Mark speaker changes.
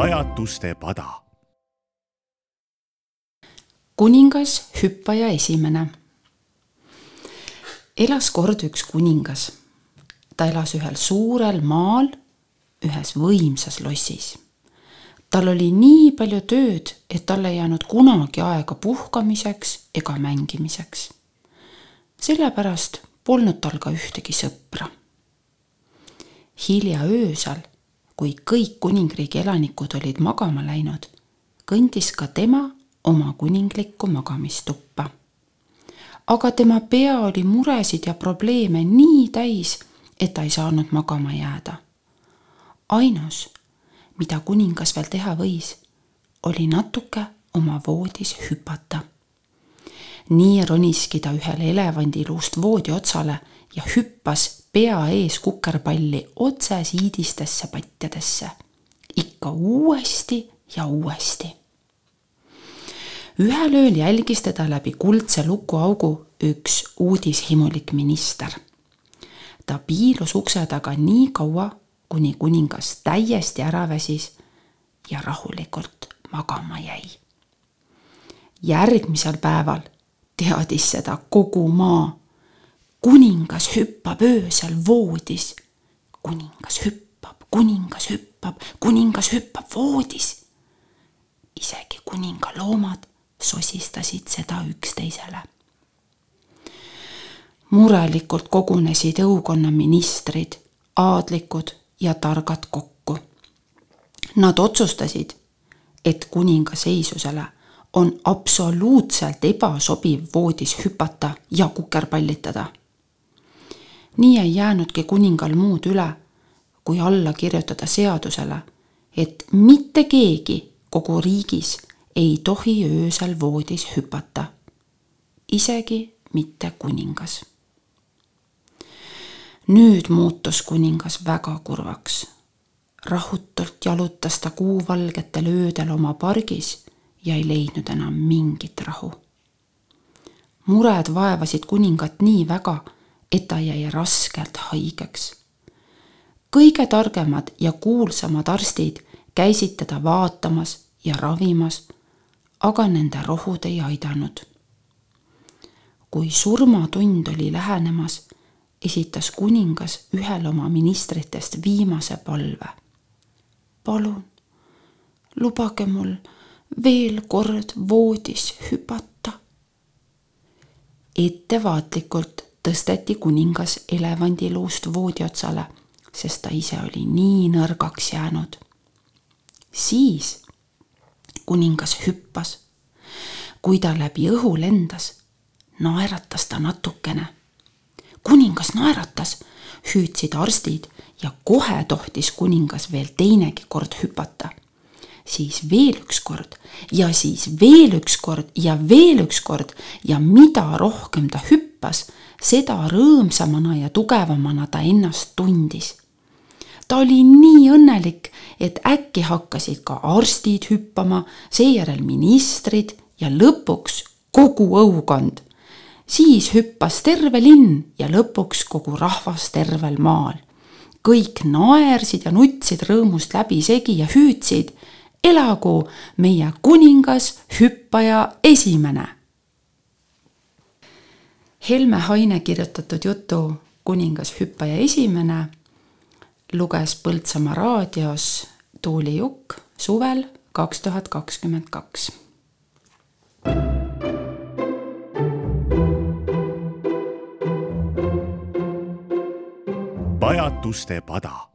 Speaker 1: pajatuste pada.
Speaker 2: kuningas hüppaja esimene. elas kord üks kuningas. ta elas ühel suurel maal, ühes võimsas lossis. tal oli nii palju tööd, et tal ei jäänud kunagi aega puhkamiseks ega mängimiseks. sellepärast polnud tal ka ühtegi sõpra. hilja öösel kui kõik kuningriigi elanikud olid magama läinud, kõndis ka tema oma kuninglikku magamistuppa. aga tema pea oli muresid ja probleeme nii täis, et ta ei saanud magama jääda. ainus, mida kuningas veel teha võis, oli natuke oma voodis hüpata. nii roniski ta ühele elevandiluust voodi otsale ja hüppas pea ees kukerpalli otse siidistesse patjadesse. ikka uuesti ja uuesti. ühel ööl jälgis teda läbi kuldse lukuaugu üks uudishimulik minister. ta piilus ukse taga nii kaua, kuni kuningas täiesti ära väsis ja rahulikult magama jäi. järgmisel päeval teadis seda kogu maa kuningas hüppab öösel voodis. kuningas hüppab, kuningas hüppab, kuningas hüppab voodis. isegi kuningaloomad sosistasid seda üksteisele. murelikult kogunesid õukonna ministrid, aadlikud ja targad kokku. Nad otsustasid, et kuninga seisusele on absoluutselt ebasobiv voodis hüpata ja kukerpallitada nii ei jäänudki kuningal muud üle, kui alla kirjutada seadusele, et mitte keegi kogu riigis ei tohi öösel voodis hüpata. isegi mitte kuningas. nüüd muutus kuningas väga kurvaks. rahutult jalutas ta kuuvalgetel öödel oma pargis ja ei leidnud enam mingit rahu. mured vaevasid kuningat nii väga et ta jäi raskelt haigeks. kõige targemad ja kuulsamad arstid käisid teda vaatamas ja ravimas, aga nende rohud ei aidanud. kui surmatund oli lähenemas, esitas kuningas ühele oma ministritest viimase palve. palun, lubage mul veel kord voodis hüpata. ettevaatlikult tõsteti kuningas elevandiluust voodi otsale, sest ta ise oli nii nõrgaks jäänud. siis kuningas hüppas. kui ta läbi õhu lendas, naeratas ta natukene. kuningas naeratas, hüüdsid arstid ja kohe tohtis kuningas veel teinegi kord hüpata siis veel üks kord ja siis veel üks kord ja veel üks kord ja mida rohkem ta hüppas, seda rõõmsamana ja tugevamana ta ennast tundis. ta oli nii õnnelik, et äkki hakkasid ka arstid hüppama, seejärel ministrid ja lõpuks kogu õukond. siis hüppas terve linn ja lõpuks kogu rahvas tervel maal. kõik naersid ja nutsid rõõmust läbisegi ja hüüdsid elagu meie kuningas hüppaja esimene Helme Haine kirjutatud jutu Kuningas hüppaja esimene luges Põltsamaa raadios Tuuli Jukk suvel kaks tuhat kakskümmend kaks.
Speaker 1: pajatuste pada